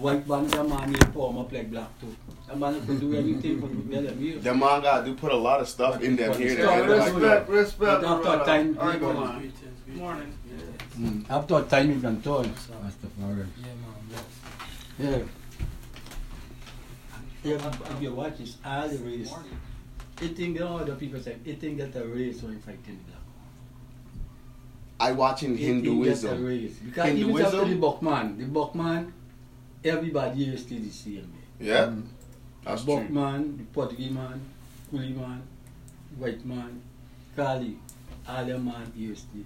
white man, that man he form up like black too. That man could do anything for the better meal. The man got do put a lot of stuff in them here. Yeah, that they like- respect, respect, But after time, All right, he go gonna- on. Morning. Mm. After time you can turn. Rastafari. Yeah, man. Bless. Yeah. If, if you watch this, all the race, it think, you know, other people say, it think that the race when fighting black. I watching It think that the Hinduism. Because even Hinduism? after the Buckman, the Buckman, everybody here is still the same. Yeah, Mm. that's the true. Buckman, the Portuguese man, Coolie man, white man, Kali, all them man here still.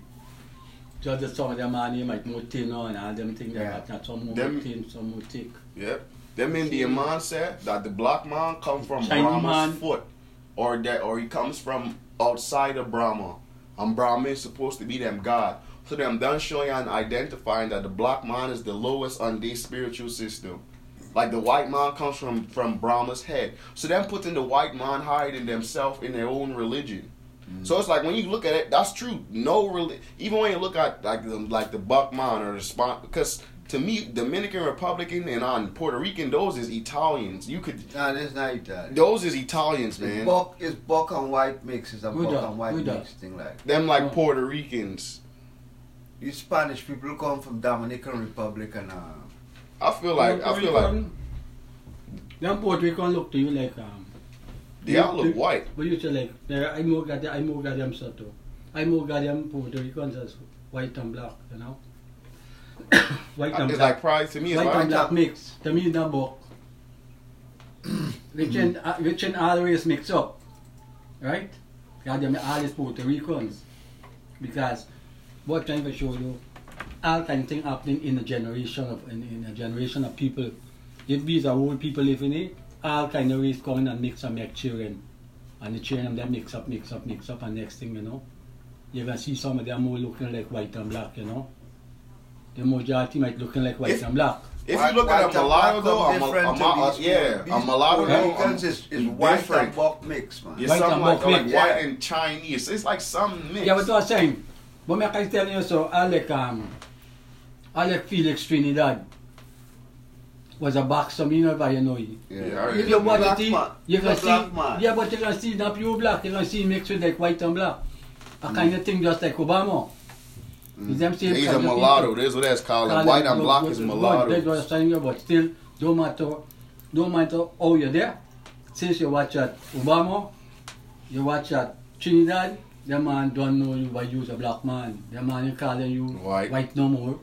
Just that some of them man here might more thin on, all them things Yeah. like that. Some more Them- thin, some more thick. Yep. Them Indian man said that the black man come from Chinese Brahma's man. foot, or that, or he comes from outside of Brahma, and Brahma is supposed to be them God. So them done showing and identifying that the black man is the lowest on this spiritual system. Like the white man comes from from Brahma's head. So them putting the white man higher than themselves in their own religion. Mm. So it's like when you look at it, that's true. No really, even when you look at like the like the Buckman or the spot, because to me, Dominican Republican and on Puerto Rican, those is Italians. You could Nah, that's not Italian. those is Italians, It's man. buck, it's buck and white mix. It's a Who buck and white Who mix thing like. Them like. Puerto Ricans. These Spanish people come from Dominican Republic and uh, I feel like I Puerto feel like Rican, them Puerto Rican look to you like um. they all look white. But you say like, there, I more got I more got them sort of. I more got them Puerto Ricans as white and black, you know. white and It's black. like pride to me. It's white like and black mix. To me, it's not book. Rich and uh, rich and all race mix up, right? Got them all is Puerto Ricans, because what trying to show you, all kind of thing happening in a generation of in, in a generation of people. If these are old people living it, all kind of race come in and mix and make children, and the children them mix up, mix up, mix up, and next thing you know, you can see some of them more looking like white and black, you know. The majority might looking like white If- and black. If White- you look at white a mulatto though, come a, mu- different a, to mu- uh, these yeah, people. a These mulatto Puerto though, um, is, is white different. and buck mix, man. You're White something and like, buck like mix. white Yeah. and Chinese. It's like some mix. Yeah, but what I was saying, but me I can tell you so, Alec, um, Alec Felix Trinidad was a boxer, me know if you know it. Yeah, Yeah. alright. If you watch Black it, man. you can The see, black man. yeah, but you can see not pure black, you can see mixed with like white and black. A Mm. kind of thing just like Obama. Is them same He's a kind of mulatto. people. That's what that's called. Call White and black is good. That's what I'm mulatto. saying, yeah, but still, don't matter, don't matter how you're there. Since you watch at Obama, you watch at Trinidad, the man don't know you by use a black man. The man you calling you White. no more.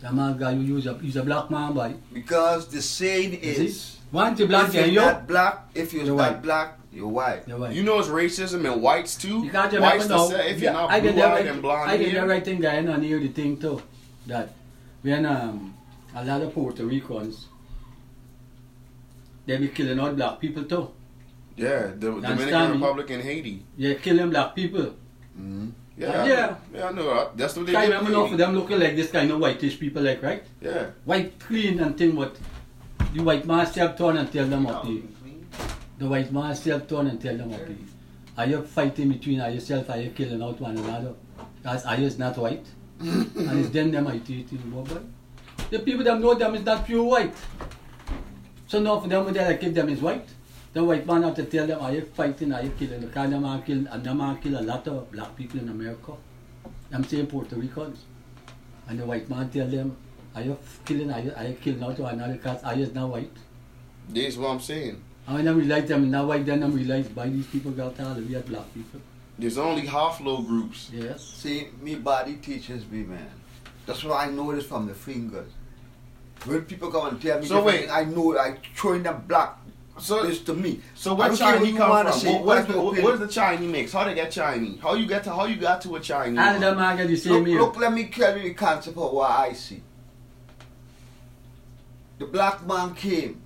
The man guy you use a, use a black man by. Because the saying is, see? Once you black, if you're not black, if you're, You're not white. black, you're white. you're white. You know it's racism and whites too. You can't just Whites to say if you're not I blue the eyed right, and blonde I did the right thing guy and hear the thing too. That when um a lot of Puerto Ricans they be killing all black people too. Yeah, the Dominican? Republic and Haiti. They're killing black people. Mm-hmm. Yeah, Yeah. yeah, I know. that. That's what they I in for them looking like this kind of whitish people like right? Yeah, White clean and thing but the white man still turn and tell them what they the white man still turn and tell them what they are you fighting between yourself are you killing out one another? Because are you is not white? and it's them them might eat in boy. The people them know them is not pure white. So now for them they like if them is white. The white man have to tell them are you fighting, are you killing the kind of man kill and the man kill a lot of black people in America. I'm saying Puerto Ricans. And the white man tell them, are you killing, are you, are you killing out to another because are you is not white? this is what I'm saying. And when they realize them not white, then they realize by these people got all the weird black people. There's only half low groups. Yes. See, me body teaches me, man. That's why I know this from the fingers. When people come and tell me, So different wait. I know I showing them black. So, this to me. so what don't care what Chinese you come from? say, What, what, is the, what, what is the Chinese mix? How they get Chinese? How you get to how you got to a Chinese? All one? them man get the same Look, here. look, let me tell you the concept of what I see. The black man came.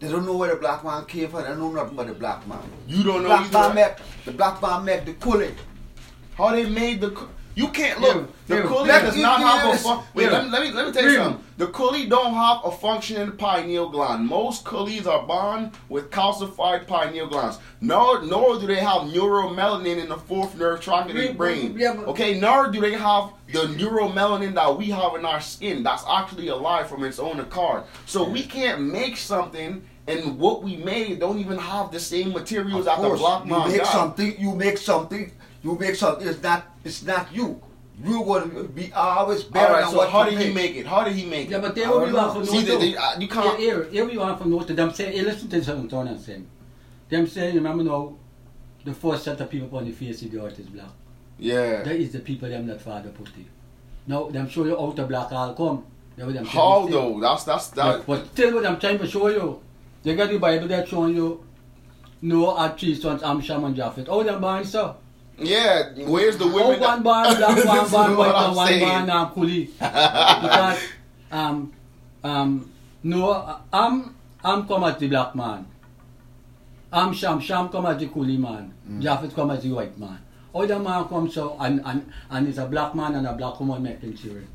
They don't know where the black man came from. They don't know nothing about the black man. You don't The know black either. man met the black man met the coolie. How they made the? You can't look. The yeah. coolie does not have a this. fun. Wait, let, me, let me let me tell you something. The coolie don't have a functioning pineal gland. Most coolies are born with calcified pineal glands. Nor, nor do they have neuromelanin in the fourth nerve tract in the brain. yeah, okay, nor do they have the neuromelanin that we have in our skin. That's actually alive from its own accord. So we can't make something, and what we made don't even have the same materials Of that the course, black you make got. something. You make something. You make something. It's not. It's not you. You're going to be always All better right, than so what how you did he make. make it? How did he make it? Yeah, but they I will be want know. for See, know they, though. they, uh, you can't. Here, here, here we want from know to them say, hey, listen to this what I'm saying. Them saying, remember now, the first set of people on the face of the earth is black. Yeah. That is the people them that father put it. Now, them show you out the black all come. That what them say How mistake. though? That's that's But, that. but still what I'm trying to show you. they got the Bible that showing you Noah had three sons, Amsham and Japheth. Oh, them born, sir. Yeah. Where's the Oh, women? one that- black, one born white, I'm one saying. born um, coolie. because um um Noah Am I'm come as the black man. I'm Sham Sham come as the coolie man. Japheth come as the white man. The man come so and and and it's a black man and a black woman making children.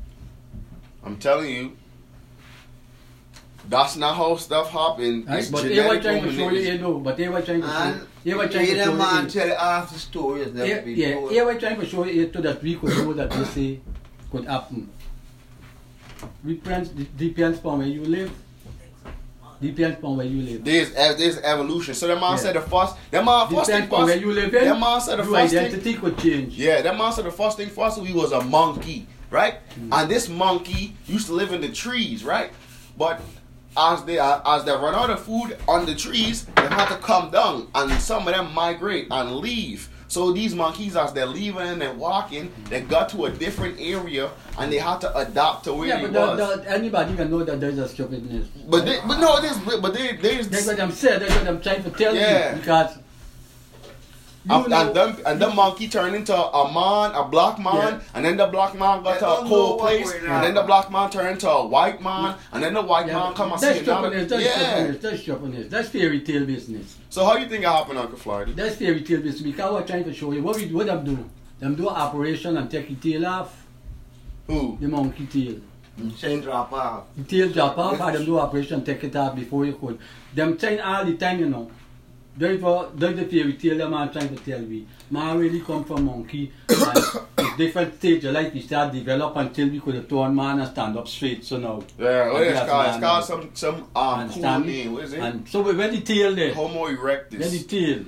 I'm telling you. That's not how stuff happen. Right? It's But they genetic were trying to show you, you know, but they were trying to show And they were trying to show them man you. tell you half the story has never Yeah, been yeah, told. they were trying to show you so that we could know that this say could happen. Depends, depends on where you live. Depends on where you live. There's there's evolution. So that man Yeah. said the first. That man first thing Depends on where first. you live in. That man said the your first thing. identity could change. Yeah, that man said the first thing first we was a monkey, right? Mm. And this monkey used to live in the trees, right? But as they uh, as they run out of food on the trees, they have to come down, and some of them migrate and leave. So these monkeys, as they're leaving and walking, they got to a different area, and they had to adapt to where Yeah, they but was. the, the, anybody can know that there's a stupidness. but they, but no, there's but they, there's That's what I'm saying. That's what I'm trying to tell Yeah. you. Because and, know, and them and the monkey turned into a man, a black man, Yeah. and then the black man got to a don't cold place, going and then the black man turned into a white man, and then the white yeah, man but come and that's see another. stupidness. That's Yeah. That's stupidness. That's fairy tale business. So how you think it happened, Uncle Florida? That's fairy tale business. Because we're trying to show you what we what them do. Them do an operation and take the tail off, Who? the monkey tail. Mm. Chain drop off. The tail drop off, and them do operation take it off before you could. Them trying all the time, you know. Therefore, that's the fairy tale them are trying to tell me. Man really come from monkey. and it's different stage of life we start develop until we could have torn man and stand up straight. So now. Yeah, what And is it that's called? It's called some some um cool Understand name. What is it? And so we when the tail there, Homo erectus. when the erectus. tail,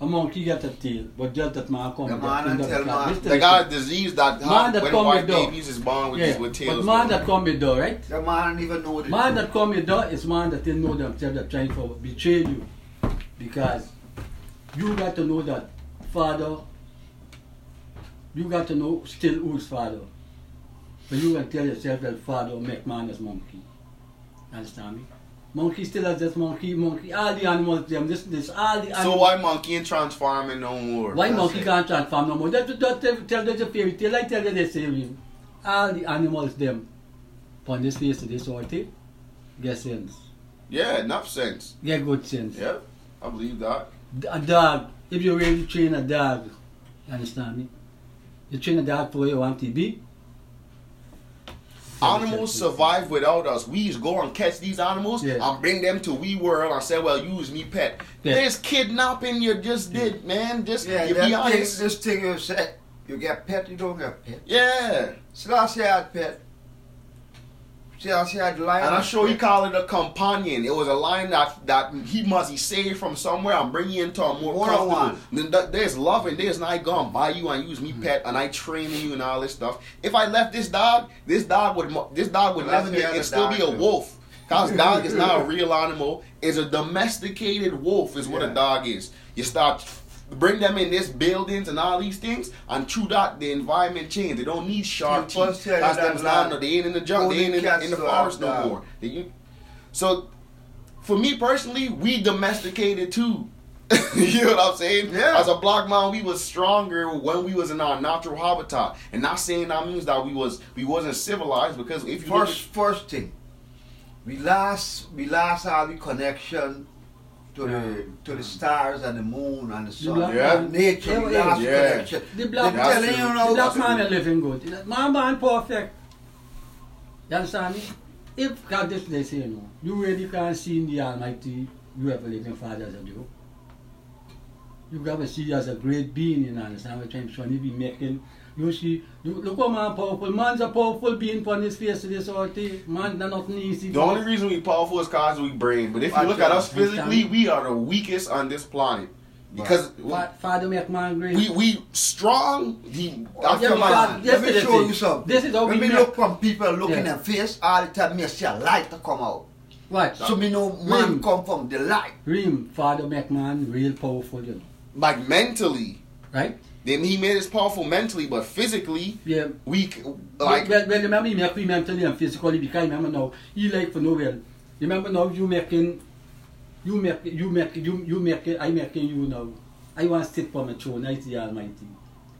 a monkey get a tail, but just that man come. The with man that tell man. They got a disease that Man had, that when come white with dog. babies is born with, Yeah, with tails. but man that come with door, right? The man don't even know the Man that come with door is man that didn't know themselves that trying to betray you. Because you got to know that father, you got to know still who's father. But you can tell yourself that father make man as monkey. Understand me? Monkey still has this monkey, monkey, all the animals, them, this, this, all the animals. So why monkey ain't transforming no more? Why That's monkey it. can't transform no more? That, that, that, tell them the fairy tale. I tell you the same. All the animals them on this face of this earth, eh, get sense. Yeah, enough sense. Get good sense. Yeah, I believe that. A dog, if you really train a dog, you understand me? You train a dog for where you want to be. Animals survive without us. We just go and catch these animals Yeah. and bring them to we world and say, "Well, use me pet." Yeah. There's kidnapping you just did, man. Just Yeah, you that be thing, honest. this thing you say, you get pet, you don't get pet. Yeah, Selassie had pet. Selassie had lion. and I'm sure he called it a companion. It was a lion that that he must he saved from somewhere and bring you into a more One on comfortable. one. Th- There's love and there's not gonna buy you and use me mm-hmm. pet and I training you and all this stuff. If I left this dog, this dog would this dog would never be. It'd still be a wolf. Cause dog is not a real animal. It's a domesticated wolf. Is what a dog is. You start bring them in this buildings and all these things, and through that the environment change. They don't need sharp teeth. That's them land. land. They ain't in the jungle. They ain't in, in the forest no more. They- so, for me personally, we domesticated too. you know what I'm saying? Yeah. As a black man, we was stronger when we was in our natural habitat. And not saying that means that we was we wasn't civilized because if you First, first thing, we lost, we lost the connection to the to the stars and the moon and the sun. black Yeah. And nature, we Yeah, lost yeah. connection. The black, They That's telling true. you the now, black man is living good. Man born perfect. You understand me? If God this they say, you know, you really can't see in the Almighty, you have a living Father as a Jew. You gotta see as a great being, you know, understand what I'm trying to be making. You see, look how man powerful. Man's a powerful being on this face of this earth. eh. Man, that's nothing easy. The only reason we powerful is cause we brain. But if you look at us physically, we are the weakest on this planet. Because Fa- Father make man great. we we strong. He, Oh, yeah, come because Let me is show thing. you something. This is how when we me look from people looking Yeah. their face all the time, me see a light to come out. What? So me know man Mm. come from the light. Dream, Father make man real powerful, you know. like mentally, Right? Then he made us powerful mentally, but physically, Yeah. we c- like well, well, remember he make me mentally and physically because remember now he like for no well. Remember now you making you make you make you you make I making you now. I want to sit for my throne, I see Almighty.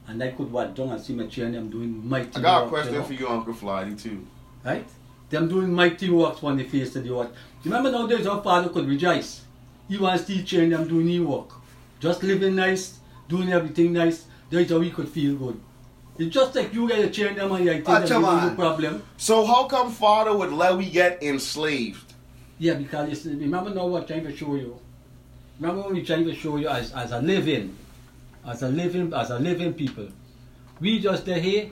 And I could watch down and see my chair and them doing mighty I got a question for you, Uncle Flighty, too. Right? Them doing mighty works on the face of the earth. Remember nowadays our father could rejoice. He wants to teach them doing new work. Just living nice, doing everything nice. That's how we could feel good. It's just like you guys cheering them and you Acha, no problem. So how come Father would let we get enslaved? Yeah, because remember now what I'm trying to show you. Remember what we're trying to show you as, as a living, as a living, as a living people. We just there here,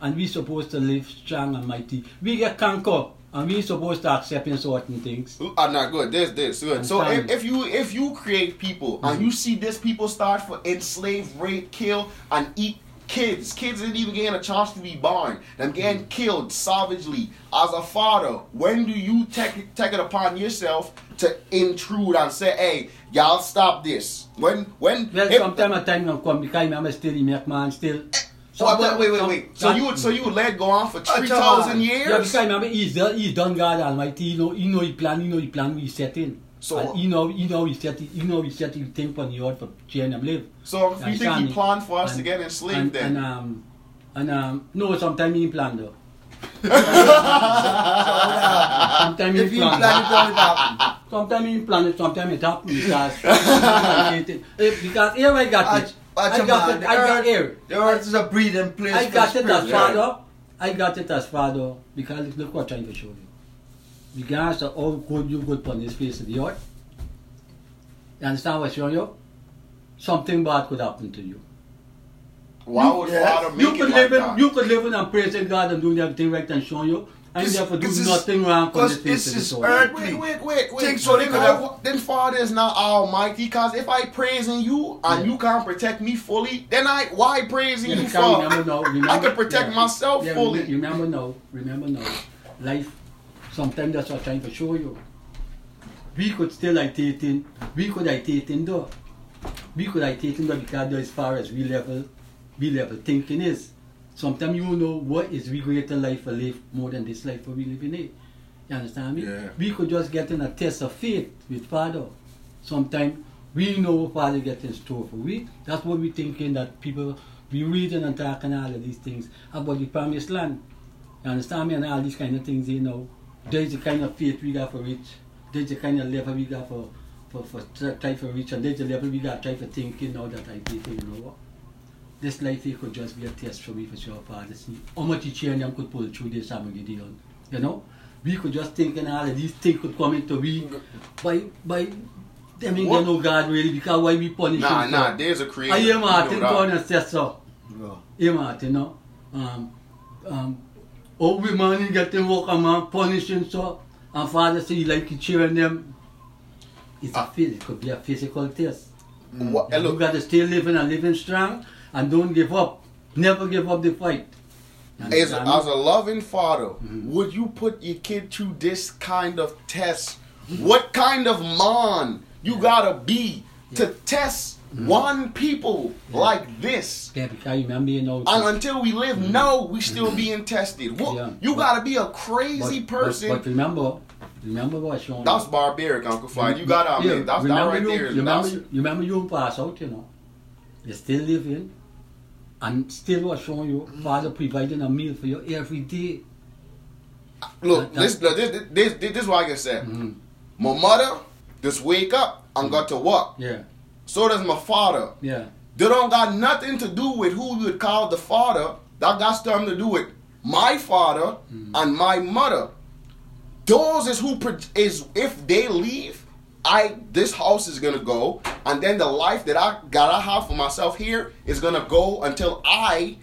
and we supposed to live strong and mighty. We get conquer, and we supposed to accept in certain things. I'm not good. This, this, good. So if, if you if you create people and mm-hmm. you see this people start for enslave, rape, kill, and eat kids, kids didn't even get a chance to be born. Them getting mm-hmm. killed savagely. As a father, when do you take take it upon yourself to intrude and say, "Hey, y'all stop this"? When when Well, if- sometime a time will come because remember still man still. Eh, So, wait, Sometime- wait, wait, wait. So you would so you would let go on for three Acha, thousand man. years? Yeah, because remember he's done, he's done God Almighty. He know, he know he plan, he know he plan. We set in. So- and he know, he know he set, he know he set. He think on the earth for change them live. So if you think he planned for us to get enslaved, and, then And um, and um, no, sometimes he plan though. sometimes If he you plan. plan it, it happen. Sometimes he plan it, sometimes it happen because Eh, because here I got it. Watch I a got man, it. the I got earth- here. The earth is a breathing place. I got it as father. I got it as father because look what I'm trying to show you. Because of how good you put on this face of the earth. You understand what I'm showing you? Something bad could happen to you. why would Yes. Father make You it could like live in, that? you could live in and praising God and doing everything right and showing you. And This- therefore do this is- nothing wrong on because this face this is earth. earth. Wait, wait, wait, wait. Think so so, then, they could how- then Father is not almighty. Because if I praising you and Yeah. you can't protect me fully, then I why praising Yeah, you for? remember now, I can protect yeah. myself Yeah, fully. remember- Remember now, remember now, life, sometimes that's what I'm trying to show you. We could still IT in, we could IT in though. We could IT in though because as far as we level, we level thinking is. Sometimes you know what is we greater life for live more than this life for we live in it. You understand me? Yeah. We could just get in a test of faith with Father. Sometimes we know what Father gets in store for we. That's what we thinking that people we reading and talking all of these things about the promised land. You understand me? And all these kind of things, you know. There's the kind of faith we got for reach. There's the kind of level we got for for, for try, try for reach and there's the level we got try for thinking now that I think you know what. This life it could just be a test for me for sure, Father. See how much each year them could pull through this Armageddon. You know? We could just think and all of these things could come into we by by them ain't What? get no God really because why we punish Nah, him nah. for? There's a creator. I hear You Martin know that. Gordon said so. Yeah. Hear Martin, no? Um, um, oh, we man get them work and man punishing so and father say he like he cheering them. It's a Ah. phys- it could be a physical test. What- And look, you gotta stay living and living strong and don't give up. Never give up the fight. As, as a loving father, Mhm. would you put your kid through this kind of test? What kind of man you gotta be to test mm-hmm. one people Yeah. like this? yeah, because you remember you know And until we live, mm-hmm. no, we still mm-hmm. being tested. What, Yeah. You But- gotta be a crazy but, person. But, but remember, remember what Sean that's barbaric, Uncle Fly. You gotta admit, Yeah, that's that right you, there. You remember, you, you remember you pass out, you know. You still living, and still was showing you father providing a meal for you every day. look, that- this, look, this, this, this, this is what I can say. Mhm. My mother just wake up and got to work. Yeah, So does my father. yeah, They don't got nothing to do with who you would call the father. That got something to do with my father and my mother. Those is who is if they leave, I this house is gonna go, and then the life that I gotta have for myself here is gonna go until I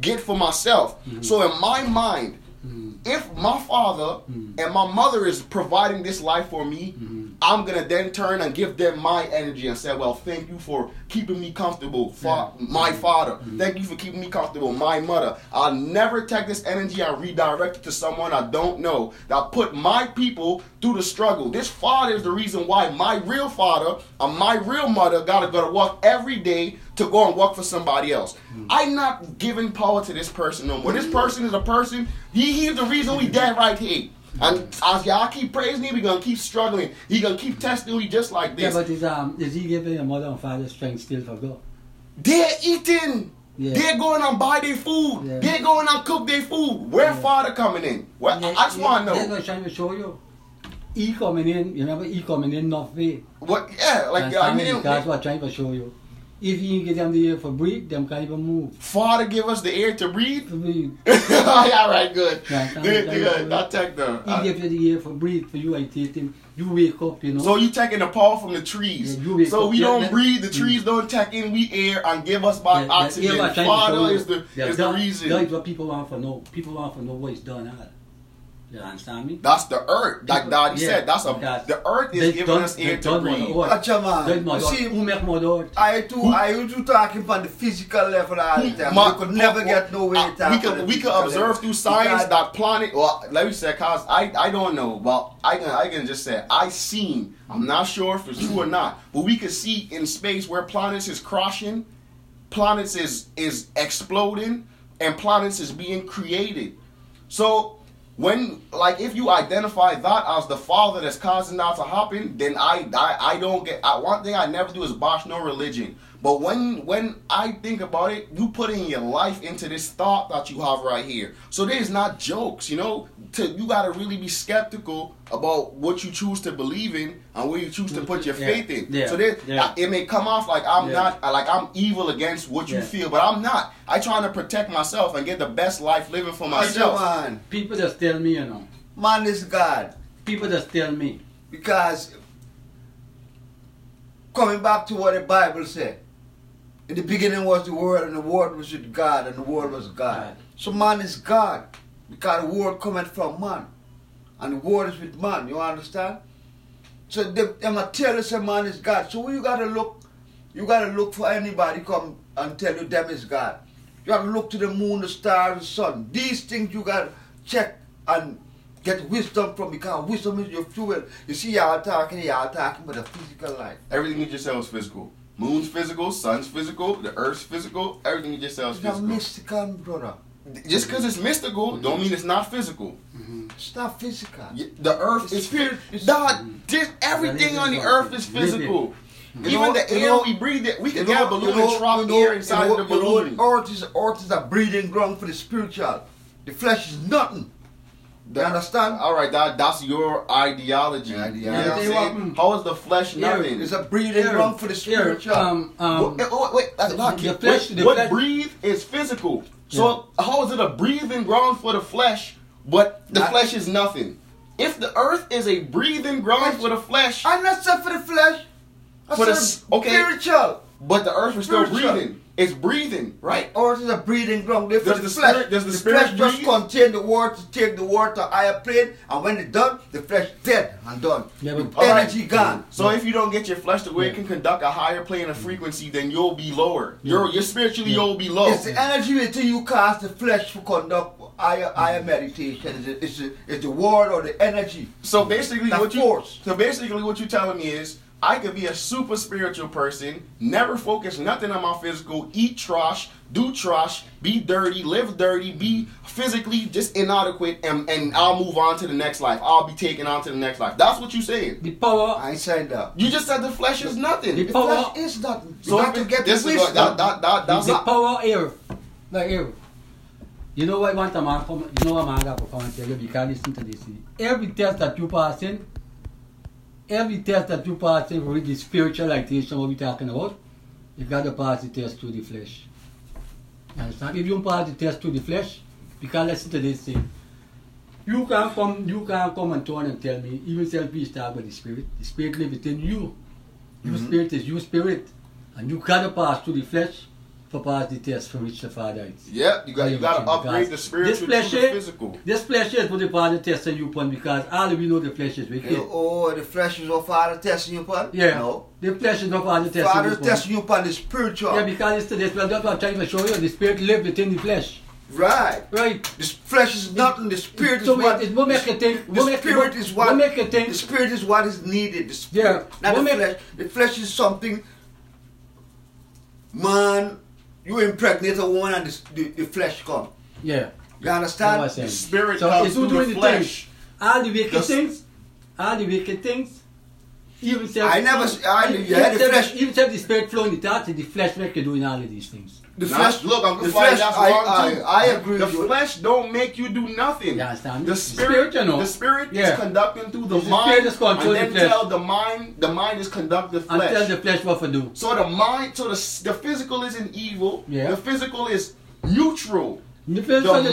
get for myself. Mm-hmm. So in my mind, mm-hmm. if my father mm-hmm. and my mother is providing this life for me, I'm gonna then turn and give them my energy and say, "Well, thank you for keeping me comfortable, fa- my father. Mm-hmm. Thank you for keeping me comfortable, my mother. I'll never take this energy and redirect it to someone I don't know that put my people through the struggle. This father is the reason why my real father and my real mother gotta go to work every day to go and work for somebody else. Mm-hmm. I'm not giving power to this person no more. This person is a person. He he's the reason we dead right here. And as y'all keep praising him, we gonna keep struggling. He gonna keep testing me just like this. Yeah, but is um is he giving your mother and father strength still for God? They're eating. Yeah. They're going and buy their food. Yeah. They're going and cook their food. Where Yeah. father coming in? Well, Yeah, I just yeah, want to They're know gonna trying to show you. E coming in, you remember he coming in North Bay. what. Yeah, like I mean, That's what I'm trying to show you. If you get them the air for breathe, them can't even move. father give us the air to breathe. To breathe. All right, good. Yeah, Good, good. I'll take the. He give you the air for breathe for you. I take him. You wake up, you know. So you taking the power from the trees. Yeah, so we don't breathe. The Mm. trees don't take in we air and give us back oxygen. yeah, what I'm trying to show Father is the is the reason. That is what people want for know. People want to know what is done. Huh? You understand me? That's the earth. Like People- Daddy yeah, said, that's a because the earth is giving us air to breathe. the earth- Watch your man. Mother- You see, Who make mother? I too, I used to talking from the physical level all the time. Ma- you could never get no way uh, we talk could we could observe level. through science Because that planet. Well, let me say, cause I I don't know. Well, I can I can just say I seen. I'm not sure if it's true or not, but we could see in space where planets is crashing, planets is is exploding, and planets is being created. So when like if you identify that as the father that's causing that to happen, then I I, I don't get I, one thing I never do is bash no religion. But when when I think about it, you putting your life into this thought that you have right here. So there's not jokes, you know. To you gotta really be skeptical about what you choose to believe in and where you choose to put your Yeah, faith in. yeah, So there, yeah. it may come off like I'm Yeah. not uh, like I'm evil against what you Yeah. feel, but I'm not. I trying to protect myself and get the best life living for myself. man. People just tell me, you know. Man is God. People just tell me. Because coming back to what the Bible said, in the beginning was the Word, and the Word was with God, and the Word was God. God. So man is God, because the Word cometh from man, and is with man. You understand? So them, them a tell us a man is God. So you gotta look, you gotta look for anybody come and tell you them is God. You gotta look to the moon, the stars, the sun. These things you gotta check and get wisdom from because wisdom is your fuel. You see y'all talking, y'all talking about the physical life. Everything you just said was physical. Moon's physical, sun's physical, the earth's physical. Everything you just said was It's physical. mystical, brother. Just because it's mystical, don't mean it's not physical. It's not physical. The earth It's is spirit- it's- God. This everything on the earth is physical. You Even know- the air know- we breathe, it, we can know- get a balloon you know- and drop you know- air inside you of the you know, balloon. Earth is earth is a breeding ground for the spiritual. The flesh is nothing. You understand? All right, that that's your ideology. Ideology. You know what I'm Yeah, saying? How is the flesh nothing? It's a breathing Here, ground for the here, spiritual. um, um, Wait, wait, wait, that's the- not the kid. flesh- What- the what flesh- breathe is physical. So how is it a breathing ground for the flesh, but the Not- flesh is nothing? If the earth is a breathing ground for the flesh, I'm not saying for the flesh. I For the okay. spiritual. but the earth is still breathing, it's breathing, right? Oh, Earth is a breeding ground. There for Does the, the flesh. spirit- does the the spirit flesh just contain the water to take the water to higher plane, and when it's done, the flesh dead and done. Yeah, but- The energy gone. So if you don't get your flesh to where it can conduct a higher plane of frequency, then you'll be lower. You're you're spiritually Yeah. you'll be low. It's the energy until you cast the flesh to conduct higher, higher meditation. It's the, it's, the, it's the word or the energy. So basically, That what you force. so basically what you're telling me is I could be a super spiritual person, never focus nothing on my physical, eat trash, do trash, be dirty, live dirty, be physically just inadequate, and, and I'll move on to the next life. I'll be taken on to the next life. That's what you're saying. The power, I ain't saying that. You just said the flesh is nothing. The The power- flesh is nothing. You So got if to get this the is wisdom. what, that, that, that, that's the not, power earth, like earth. You know what I want a man come, you know what man got to come and tell you, because listen to this. see. Every test that you pass in, every test that you pass in with the spiritualization what we talking about, you got to pass the test through the flesh. You understand? If you don't pass the test through the flesh, Because listen to this thing. You can't come, you can't come and turn and tell me, even selfish talk about the spirit. The spirit lives within you. Your Mhm. spirit is your spirit. And you gotta pass through the flesh for pass the test from which the Father is. Yep, you got you got to upgrade the this spiritual to flesh the physical. This flesh is what the Father testing you upon because all we know the flesh is wicked. Oh, the flesh is what Father testing you upon? Yeah. No. The flesh is not Father testing Father you is upon. testing you upon the spiritual. Yeah, because it's to this, well, that's what I'm trying to show you. The spirit lives within the flesh. Right. Right. The flesh is nothing. The spirit So is what. it, it will make you think. the will make- spirit will- is what. will make you think. The spirit is what is needed. The spirit, Yeah. not the make- flesh. The flesh is something. Man, you impregnate a woman and the, the, the flesh come. Yeah. You That's what I'm understand? The spirit So comes through the doing the flesh. All the wicked Just- things, all the wicked things, even self, I never s- I- even, yeah, the self- flesh- even self the spirit flowing the thoughts, the flesh make you doing all of these things. The Now, flesh. look, Uncle the flesh. I, I. I agree The with you. flesh don't make you do nothing. You understand? The The spirit, spirit, you know. the spirit Yeah. is conducting through the The mind, spirit is controlling and then the flesh. tell the mind, the mind is conducting the And tell the flesh what to do. So the mind, so the the physical isn't evil. Yeah. The physical is neutral. The flesh The is the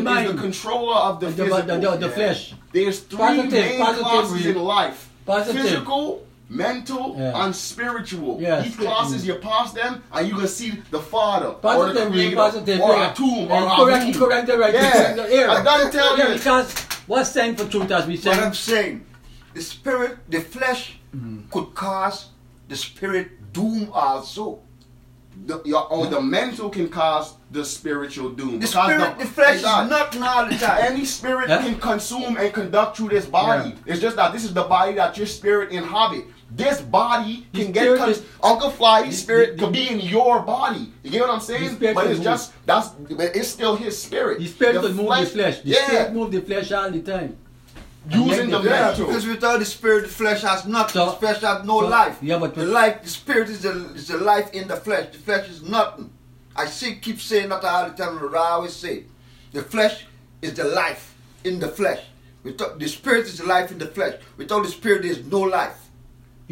mind, is the controller of the, the, the, physical. the, the, the Yeah. flesh. There's three Positive, main positive classes reason. in life: Positive. physical, mental, Yeah. and spiritual. Yeah, Each spirit- classes you pass them, and you can see the Father or the Positive, Creator, positive, or yeah. a tomb, or And a correct, room. correct, the right, Yeah. correct, the error. I done tell yeah, you. because what's saying for truth as we What I'm saying, the spirit, the flesh Mm. could cause the spirit doom also. The, your, or the mental can cause the spiritual doom. The Because spirit, the flesh is God, nothing all the time. Any spirit Huh? can consume and conduct through this body. Yeah. It's just that this is the body that your spirit inhabit. This body The can get spirit con- Uncle Fly's His the- spirit the- could be in your body. You get what I'm saying? But it's just that's but it's still his spirit. The spirit could move the flesh. The yeah, spirit move the flesh all the time. using And the make the Yeah, because without the spirit, the flesh has nothing. So- the flesh has no so- life. yeah, but- the life, the spirit is the is the life in the flesh. The flesh is nothing. I see, keep saying that all the time. but I always say, the flesh is the life in the flesh. Without the spirit is the life in the flesh. Without the spirit, there is no life.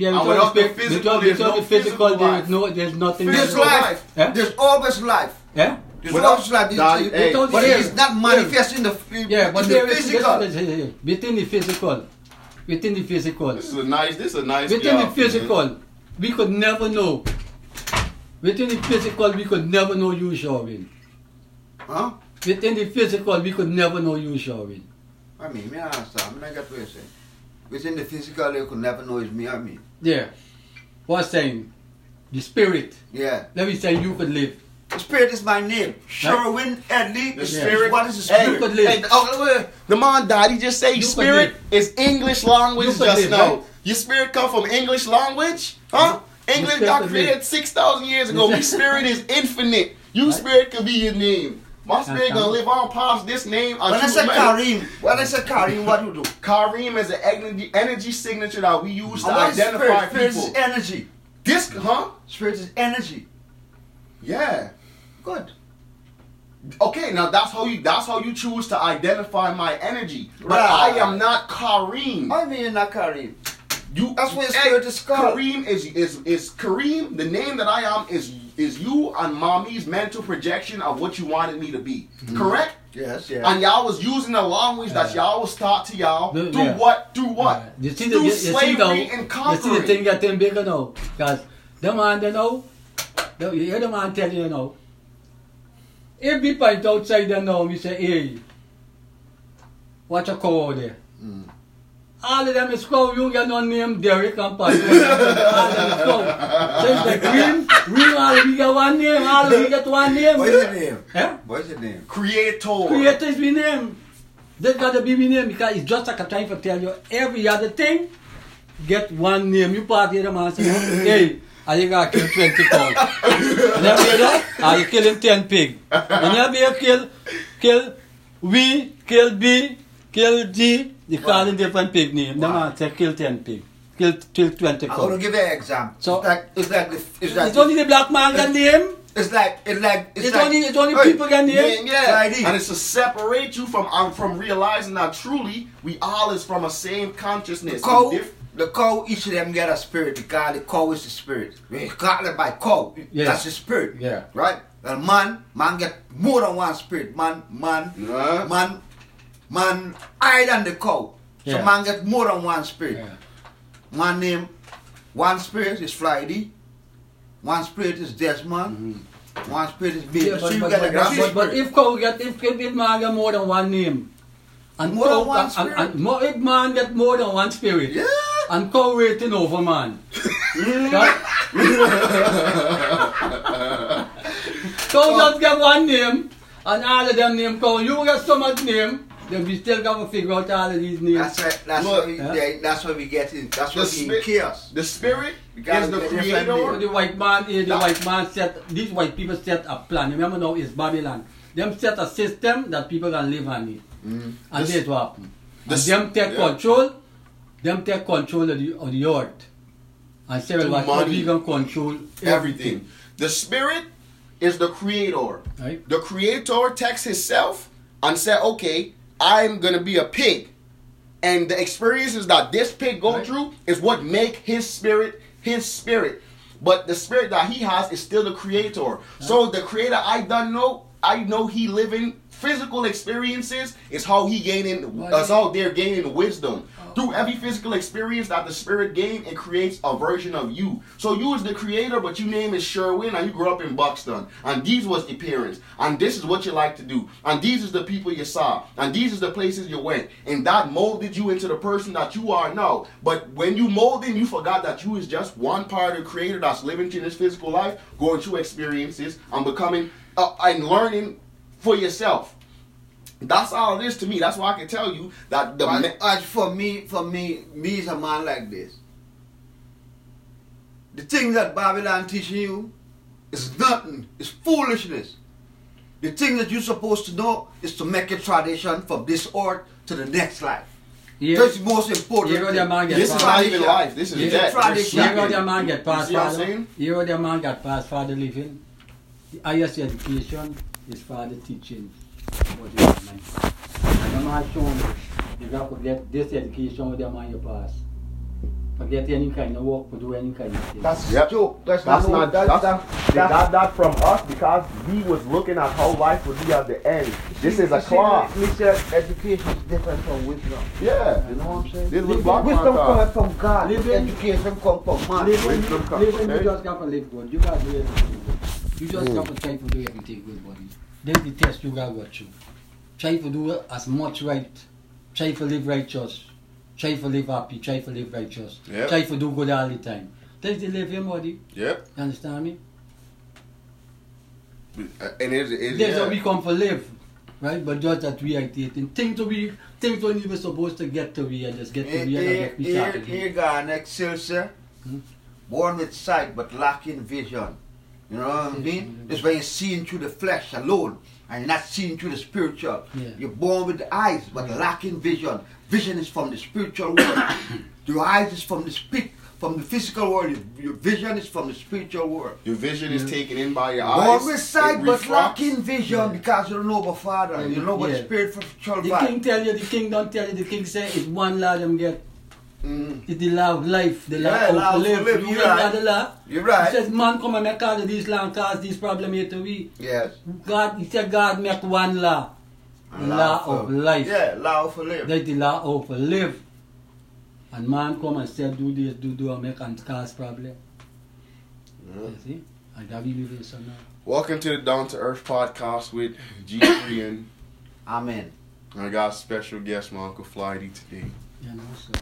Yeah, And without without the the physical, without, there's no physical, physical there life. is no, there's nothing. There's Physical life. Eh? life. Yeah? There's always life. Yeah? There's Without always life. that- It's- hey, but it's not manifest in the Yeah, but in the physical. physical. within the physical, within the physical, This is a nice. This is a nice. within the job, physical, we could never know. Within the physical, we could never know you showing. Huh? Within the physical, we could never know you showing. I mean, me I understand. I mean, I get what you're saying. Within the physical, you could never know it's me or me. Yeah. What's saying? The spirit. Yeah. Let me say you could live. The spirit is my name. Sherwin Edley. The is- spirit- What is the Hey, spirit? could live. Hey, oh, wait, the man died. He just say You spirit live. is English language You just live, now. right? Your spirit come from English language, huh? English got created six thousand years ago. You My said- spirit is infinite. You Right. spirit could be your name. My spirit gonna live on past this name. When I said Kareem, when I said Kareem, what do you do? Kareem is an energy, energy signature that we use to And what is identify spirit? Spirit people. is energy. This, huh? Spirit is energy. Yeah. Good. Okay, now that's how you that's how you choose to identify my energy. But Right. I am not Kareem. I mean, not Kareem. You That's what hey, spirit is called. Kareem is is is Kareem. The name that I am is is you and mommy's mental projection of what you wanted me to be. Mm-hmm. Correct? Yes, yes. And y'all was using the language that y'all was taught to y'all The- through yeah. what? Through what? Yeah. You see the, through you, you see slavery now, and you see the conquering. thing getting bigger now. Because the man they know, the, you hear the man tell you you know, if we point outside there now, we say, hey, watch a call there. Mm. All of them is cow, you get no name Derek and Pat. All of them is cow. So it's like green, green, all of we get one name, all of we get one name. What is your name? Eh? What is your name? Creator. Creator is my name. That gotta be my name because it's just like I'm trying to tell you every other thing get one name. You party the man say, hey, are you gonna kill 20 cows? and then you that, are you killing 10 pig? And you be kill, kill we, kill B, kill G, you call it different pig name. The man say kill 10 pig, kill, kill 20 I'm gonna give you an example. So- it's like it's like it's like It's only the black man got name. it's like it's like It's like, only, it's only people got Yeah, name. yeah. ID. and it's to separate you from um, from realizing that truly we all is from a same consciousness. Cow, If- the cow, each of them get a spirit because the cow is the spirit. We call it by cow. Yes. That's the spirit. Yeah. Right? And man, man get more than one spirit. Man, man, Yeah. man, man higher than the cow. So man get more than one spirit. Yeah. One name, one spirit is Friday. One spirit is Desmond. Mm-hmm. One spirit is Baby. Yeah, so but, you but, get a but, grand but, but spirit. if cow get if, if, if man get more than one name, and More cow, than one and, spirit? and, more, if man get more than one spirit, Yeah. and cow waiting over man, Right? cow just get one name, and all of them name cow. You get so much name, then we still got to figure out all of these names. That's right. That's Look, what we. yeah. they- That's what we get in. That's The what we in chaos. The spirit We is the get creator. the white man, eh, the That- white man set, these white people set a plan. Remember now, it's Babylon. Them set a system that people can live on it. And This- that's what happened. And this- them take yeah. control, them take control of the, of the earth. And say, well, To what, money. we can control Everything. The spirit is the creator. Right? The creator takes himself and said, okay, I'm gonna be a pig. And the experiences that this pig go Right. through is what make his spirit his spirit. But the spirit that he has is still the creator. So the creator I don't know, I know he living physical experiences is how he gaining Right. that's how they're gaining wisdom. Through every physical experience that the spirit gain, it creates a version of you. So you is the creator, but your name is Sherwin, and you grew up in Buxton. And these was the parents. And this is what you like to do. And these is the people you saw. And these is the places you went. And that molded you into the person that you are now. But when you molded, you forgot that you is just one part of the creator that's living in this physical life, going through experiences and becoming uh, and learning for yourself. That's all it is to me. That's why I can tell you that the But ma- as for me, for me, me is a man like this. The thing that Babylon teaching you is nothing. It's foolishness. The thing that you're supposed to know is to make a tradition from this earth to the next life. Here, That's the most important. Here go thing. man get This is not even life. This is Yeah. death. You're Tradition. here go sleeping. man get past You see what I'm father. saying? Here go the man get past father living. The highest education is father teaching. What you want, man. And the man showing you, you got to get this education with the man you pass. Forget any kind of work, do any kind of thing. That's Yep. a joke. That's, That's not, not. That's, That's, that's, they got that from us because we was looking at how life would be at the end. This is a class. We said education is different from wisdom. Yeah. You know what I'm saying? This is black man wisdom talk. comes from God. Living- Education comes from man. Living, Wisdom comes, living you okay? just got to live good. You got to do everything good. You just got to try to do everything good, buddy. Then the test you got to you. Try to do as much right. Try to live righteous. Try to live happy. Try to live righteous. Yep. Try to do good all the time. That's the living, buddy. Yep. You understand me? Uh, And it, it, That's yeah. how we come for live. Right? But just that we are taking things to be, things don't even supposed to get to be and just get to Here, be and here, just we here, start again. here got an excelsior, Hmm? born with sight but lacking vision. You know what I mean? Mhm. That's why you're seeing through the flesh alone and you're not seeing through the spiritual. Yeah. You're born with the eyes but lacking vision. Vision is from the spiritual world. Your eyes is from the spirit, from the physical world. Your, your vision is from the spiritual world. Your vision is Yeah. taken in by your eyes. Born with sight but lacking vision Yeah. because you don't know about Father. You know about Yeah. spirit for spiritual The vibe. king tell you, the king don't tell you, the king say it's one law them get. Mm. It's the law of life, the law Yeah, of law to of live. live, You you're right. the law. You're right. He says, man come and make all of these law cause these problems here to we. Yes. God, he said God make one law. Law law for- of life. Yeah, law of live. That's the law of live. And man come and say do this, do do and make and cause problem. You see? And that we live in so now. Welcome to the Down to Earth podcast with G3 and Amen. I got a special guest, my Uncle Flighty today. You know, so.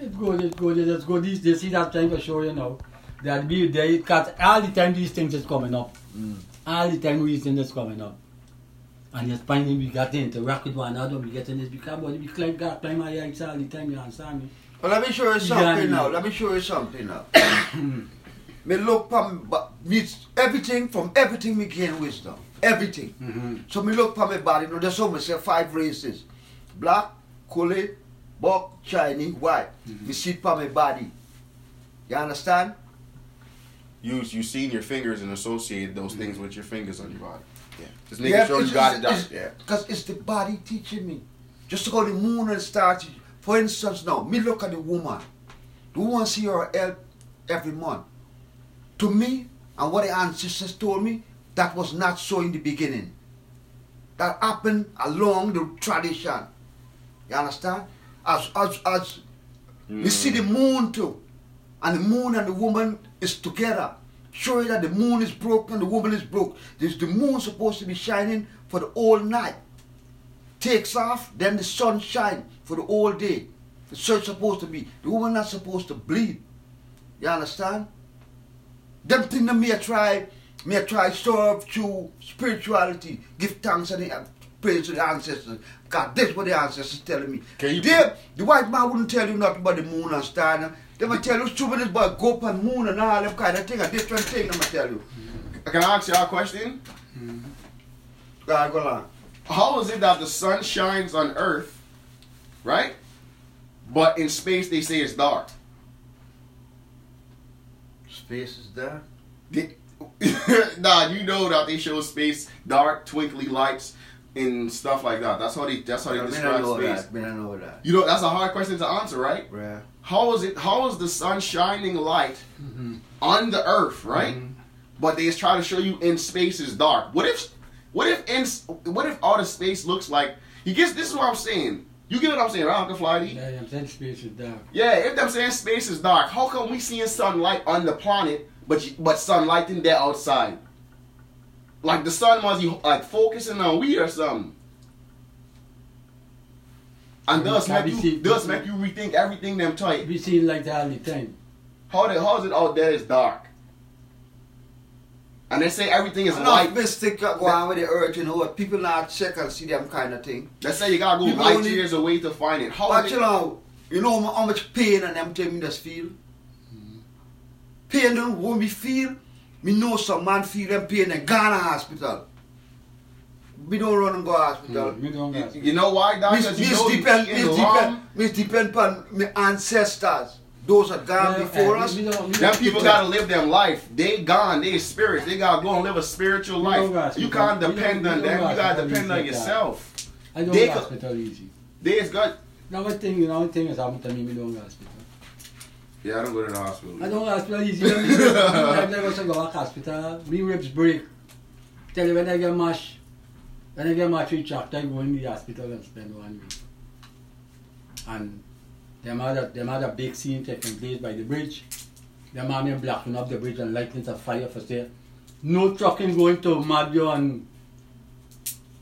It's good, it's good, it's good. This, they see that time for sure, you know. That be there, because all the time these things is coming up. Mm. All the time these things is coming up. And just finding we got to interact with one another, we get in this because we climb, got climb my heights all the time, you understand me? Well, let me show you something yeah. now. Let me show you something now. me look from but me everything from everything me gain wisdom. Everything. Mm-hmm. So me look from my body. You know, there's so me say five races: black, coolie, buck, Chinese, white. Mm-hmm. Me see from my body. You understand? You you seen your fingers and associated those things mm-hmm. with your fingers on your body. Yeah. Yeah, sure you got it done. Yeah. Because it's the body teaching me. Just to go to the moon and stars For instance, now, me look at the woman. The woman see her help every month. To me, and what the ancestors told me, that was not so in the beginning. That happened along the tradition. You understand? As as as we see the moon too. And the moon and the woman is together. Showing that the moon is broken, the woman is broke. This the moon supposed to be shining for the whole night. Takes off, then the sun shine for the whole day. The sun supposed to be. The woman not supposed to bleed. You understand? Them thing that me a try, me a try serve through spirituality, give thanks and praise to the ancestors. God, that's what the ancestors telling me. Can you- They, the white man wouldn't tell you nothing about the moon and star. no. They might tell you stupid this boy go on moon and all them kind of thing, a different thing, they might tell you. Can I ask you a question? God, go on. How is it that the sun shines on Earth, right? But in space they say it's dark. Space is dark? Nah, you know that they show space dark, twinkly lights and stuff like that. That's how they. That's how they I mean, I describe know space. that. I know that. You know, that's a hard question to answer, right? Bruh. How is it? How is the sun shining light Mm-hmm. on the Earth, right? But they just try to show you in space is dark. What if? What if in? What if all the space looks like? You guess this is what I'm saying. You get what I'm saying, right, Uncle Flighty? Yeah, I'm saying space is dark. Yeah, if I'm saying space is dark, how come we seeing sunlight on the planet, but you, but sunlight in there outside? Like the sun must be like focusing on we or something. And Yeah, thus can't make you seen- thus make you rethink everything them tight. We see it like that all the time. How the, how is it out there is dark? And they say everything is Enough light. mistake go on with the earth, you know what? People not check and see them kind of thing. They say you gotta go People light only- years away to find it. How But is you it? know, you know how much pain and them thing me just feel? Mm-hmm. Pain don't when me feel, me know some man feel them pain in gone to hospital. Me don't run and go hospital. Mm, me don't You, ask. you know why, Doc? Miss, 'Cause you miss know you depend, eating miss depend, miss depend upon my ancestors. Those are gone Yeah, before and us. we don't- we Them don't people gotta live their life. They gone. They spirits. They gotta go and live a spiritual life. You can't We depend we on don't them. You gotta depend on yourself. I don't They go co- hospital easy. There's good. Now one thing, you know, one thing is I happened to me, me don't go hospital. Yeah, I don't go to the hospital. I don't go hospital easy. You know, me, never to go to hospital. Me ribs break. Tell you when I get mash, when I get mash with tractor, I go in the hospital and spend one week. And them had a, them had a big scene taking place by the bridge. Them had me blocking up the bridge and lighting a fire for there. No trucking going to Mahdia and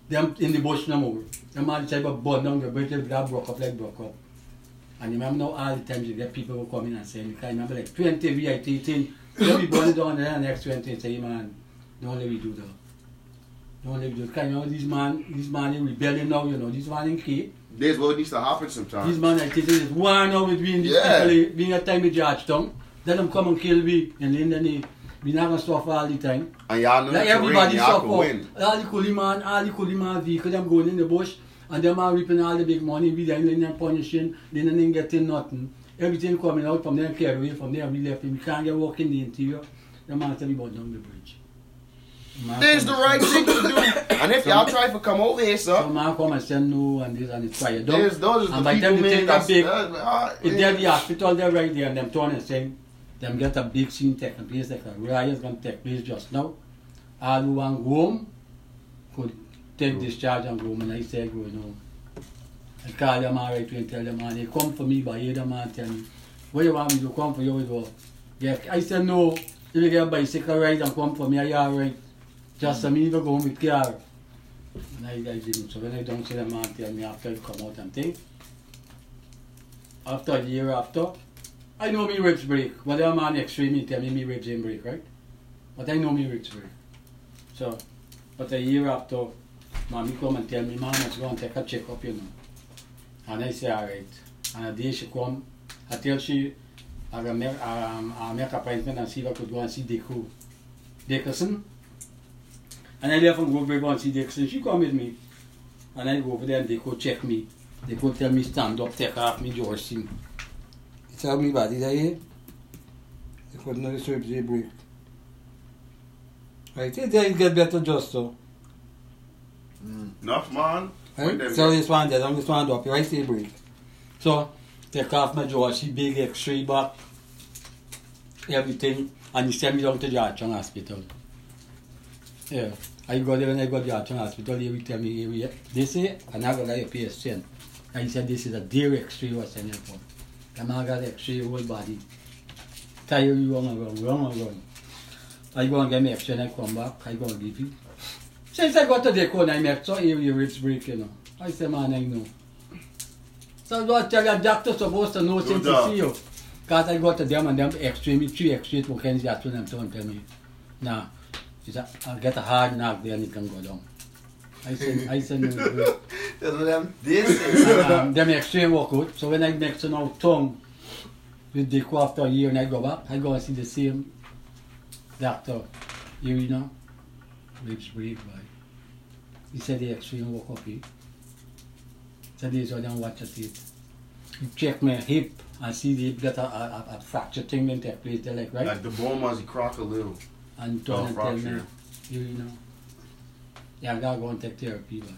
them in the bush no more. Them had decided to burn down the bridge, that broke up like broke up. And you remember now all the times you get people who come in and saying, you can remember like 20 VIT thing, then we burn it down and then the next 20 and say, man, don't let me do that. Don't let me do that. Can you know, this man, this man is rebelling now, you know, this man in key. This what needs to happen sometimes. This man I think is one now between these Yeah. people being a time in Georgetown. Then them come and kill me and then then we not gonna suffer all the time. And y'all know Like everybody y'all suffer. All the coolie man, all the coolie man vehicle them going in the bush and them are reaping all the big money, we then then them punishing, then they ain't getting nothing. Everything coming out from them carry away from there, we left we can't get walk in the interior. The man tell me about down the bridge. This the right thing to do. And if y'all try to come over here, say- sir, man come and say no and this and it's fire down. there's those And the by the people time they take that big, uh, If they're the hospital, they're right there, and them turn and saying, them get a big scene taking place, like a riot's gonna take place just now. All who want home could take discharge and go and I said go home. I call them all right and tell them, man, they come for me, but hear them and tell me, what you want me to come for you? what?" Yeah, I said, no, if you get a bicycle ride and come for me, I alright. Just for me to go with car. And I, I didn't. So when I don't see them man tell me after you come out and think, after a year after, I know me ribs break. Whatever man extreme me tell me me ribs ain't break, right? But I know me ribs break. So, but a year after, mommy come and tell me, man, let's go and take a check up, you know. And I say, alright. And a day she come, I tell she, I go make, um, I make appointment and see if I could go and see Deku. Dickerson. And I left and go over and see Dickerson. She come with me. And I go over there and could check me. Could tell me stand up, take off me jersey. He tell me. They could know the ribs they break. Right, it then get better just so. Enough, man. Right? So this one I'm just one up, right? They break. So take off my jaw, see big x-ray back, everything, and he sent me down to Georgetown Hospital. Yeah, I go there and I go to Georgetown Hospital, he will tell me, he will- they say, and I go like a patient. And he said, this is a dear x-ray was here for. The man got x-ray whole body. Tell you you wrong and wrong, wrong and wrong. I go and get my x-ray and I come back, I go and give you. Since I got to the corner, I met so here your ribs break, you know. I say, man, I know. So I tell you, doctor supposed to know since he doubt. see you. Because I got to them and them x-ray me, three x-ray to Kenzie, that's when them don't tell me. Nah, he said, I'll get a hard knock there and it can go down. I said, I said, no, bro. That's them they say. um, them x-ray work out. So when I next to now tongue with the after a year and I go back, I go and see the same doctor. You, you know, ribs break, boy. He said the x-ray work up here. Said this one and watch it. He check my hip and see the hip got a, a, a, fracture thing in take place there like right? Like the bone was he crack a little. and turn Oh, and tell me. you, you know. Yeah I gotta go and take therapy but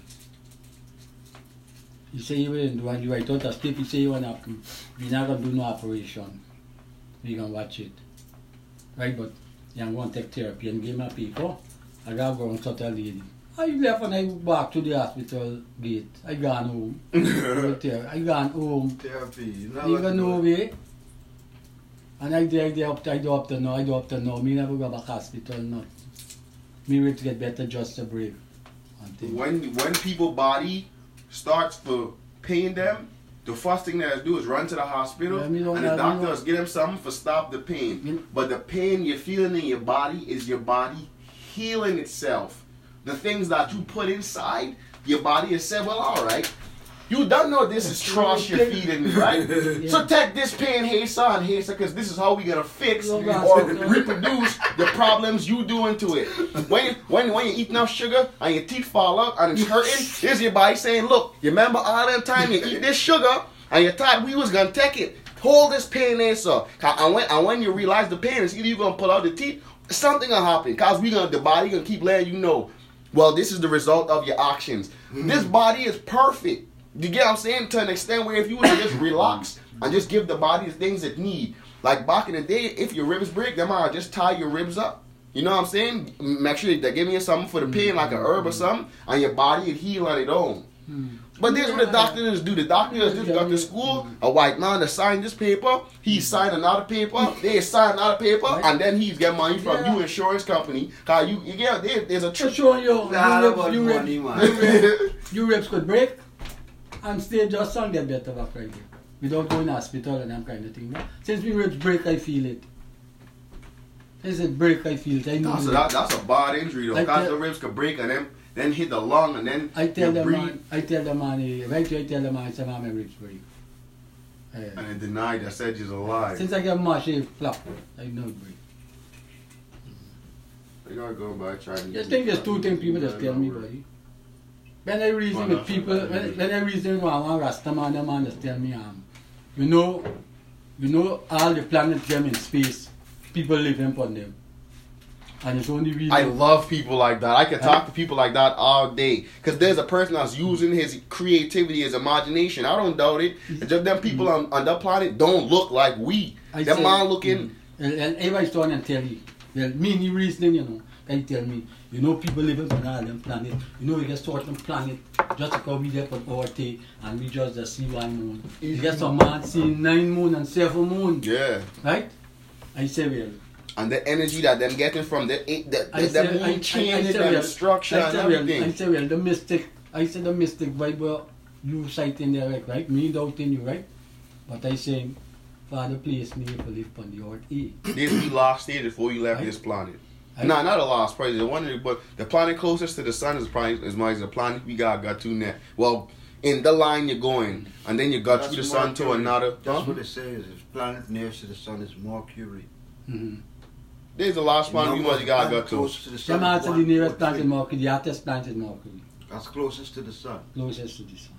he say he will do and you write out a slip he say you wanna we're not gonna do no operation. We gonna watch it. Right but yeah I'm gonna take therapy and give my people. I gotta go and tell lady I left and I back to the hospital gate I gone home I gone home Therapy. You know you what got to no do. way. And I did, I did up, I do up to now, I do up to now. Me never go back hospital, no. Me wait to get better just a break. When when people body starts to pain them, the first thing they do is run to the hospital, Yeah, and the doctors give them something for stop the pain. Me- But the pain you're feeling in your body is your body healing itself. The things that you put inside your body has said, well, all right. You don't know this is trash you're feeding me, right? Yeah. So take this pain, son, hey son, because this is how we gonna fix No, or no. reproduce the problems you do into it. When you, when when you eat enough sugar and your teeth fall out and it's hurting, here's your body saying, look, you remember all that time you eat this sugar and you thought we was gonna take it. Hold this pain. 'Cause- And when, and when you realize the pain is either you gonna pull out the teeth, something gonna happen. Cause we gonna the body gonna keep letting you know. Well, this is the result of your actions. Hmm. This body is perfect. You get what I'm saying? To an extent where if you would just relax hmm. and just give the body the things it need. Like back in the day, if your ribs break, them I just tie your ribs up. You know what I'm saying? Make sure they give you something for the pain, like a herb or hmm. something, and your body will heal on its own. But this what the doctors do. The doctors just got to school, a white man to sign this paper, he mm-hmm. sign another paper, they sign another paper, and then he's get money from Yeah. you insurance company. Cause you, you get there, there's a To trick. show you, Nah, you, about ribs, you, money, ribs, man. you, ribs, you ribs could break and still just song get better back right there. Without going to hospital and that kind of thing. no? Since we ribs break, I feel it. Since it break, I feel it. I know That's a, that, that's a bad injury though. Cause the ribs could break and then then hit the lung and then I tell the breathe man, I tell the man, right I tell the man, I man, my ribs break. Eh, and then denied that said you're alive. Since I got my shave flap, I know it break. You gotta go by trying. Just think there's two things people just tell me, buddy. When I reason with people, when, when I reason with one Rasta man, the man just tell me, um, you know, you know all the planets them in space, people living upon them. And it's only we I love people like that. I can talk to people like that all day. Cause there's a person that's using his creativity, his imagination. I don't doubt it. Mm-hmm. It's just them people mm-hmm. on, on that planet don't look like we. I Them man looking. Mm-hmm. And, and everybody's trying and tell you. Well, me and you reasoning, you know, they tell me, you know, people living on all them planet. You know, you get certain planet just because we there on Earth and we just, just see one moon. You get some man seeing nine moon and seven moon, Yeah. right? I say, well, And the energy that them getting from the the, the, I the moon I, I, changing I say, them well, structure I and everything. I say, well, the mystic, I say the mystic vibe, well, you citing there, right, right? Me doubting you, right? But I say, Father, place me to live on the earth E. This we lost stage before we left I- this planet. I- No, not a lost, probably the one, of but the planet closest to the sun is probably as much as the planet we got got to net. Well, in the line you're going, and then you got through the sun to another. That's Huh? what it says. If planet nearest to the sun is Mercury. Mm-hmm. There's the last planet we Number must got planet got to. closest to the Some sun. answer is the nearest planet. Mercury, the hottest planet is Mercury, That's closest to the sun. closest to the sun.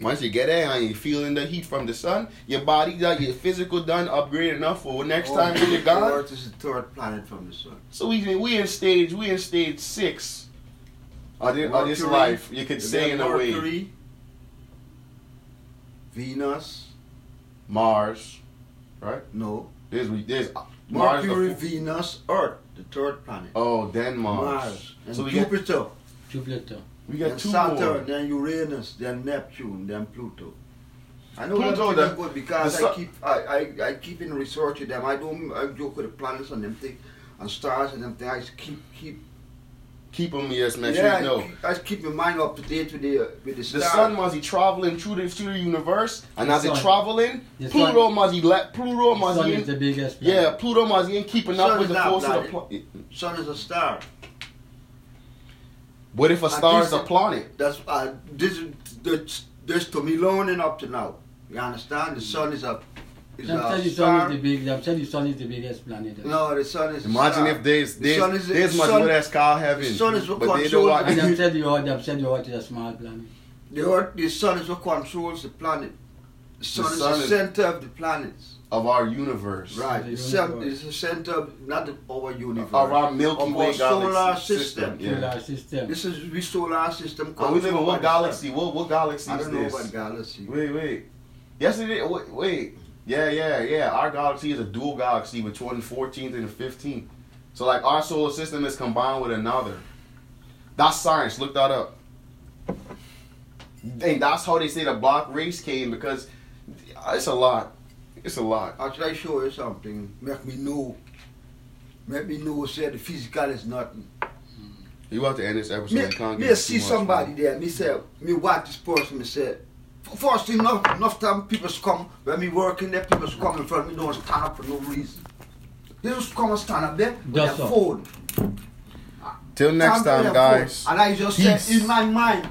Once you get there and you're feeling the heat from the sun, your body got your physical done upgrade enough for next Oh, time when you're gone. Earth is the third planet from the sun. So we we in stage we in stage six of this, of this life. You could say in a way. Mercury, Venus, Mars, right? No. There's there's Mars. Mercury, the- Venus, Earth, the third planet. oh, then Mars. Mars. And So we get Jupiter. Jupiter. we then got two Saturn, more. then Uranus, then Neptune, then Pluto. I know Pluto, that the- good because the I keep I, I, I keep in research with them. I don't I joke with the planets and them thing and stars and them thing. I just keep keep Keep them, yes, man. yeah, Sure, no. I, keep, I keep my mind up to date with the uh, with the The sun must be traveling through the through the universe, and The as it traveling, The Pluto sun. must be let Pluto The must sun be is the in, biggest. yeah. Pluto must be in keeping Sun up with the not force of the planet. planet. sun is a star. What if a star is a planet? That's uh, this is this, this to me learning up to now. You understand? The sun is a is I'm a telling you, sun star. is the big. I'm telling you, sun is the biggest planet. No, the sun is. Imagine star. if there's The sun there's is- there's the much sun- more that's called heaven, the sun is what but controls want. And I'm telling you, what I'm telling you, what is a small planet. The earth, the sun is what controls the planet. The sun, The is sun the center of the planets. of our universe, Right. The The sun universe. is the center of not the, our universe. of our Milky Of Way our solar galaxy system. Yeah. Solar system. This is we solar system. And we live in controlled what by sun. galaxy? What what galaxy I is don't know this? what galaxy. Wait, wait. Yes, it is. Wait, wait. Yeah, yeah, yeah. Our galaxy is a dual galaxy between the 14th and the 15th. So, like, our solar system is combined with another. That's science. Look that up. And that's how they say the black race came because it's a lot. It's a lot. I'll try to show you something. Make me know. Make me know. Say the physical is nothing. You have to end this episode. Me, me see much, somebody man. there. Me say, me watch this person. Me say, first thing, enough, enough time people come when me working there. People come in front of me. Don't stand up for no reason. They just come and stand up there with Just their so. phone. Till next Stand with time, their phone. guys. And I just Peace. said in my mind.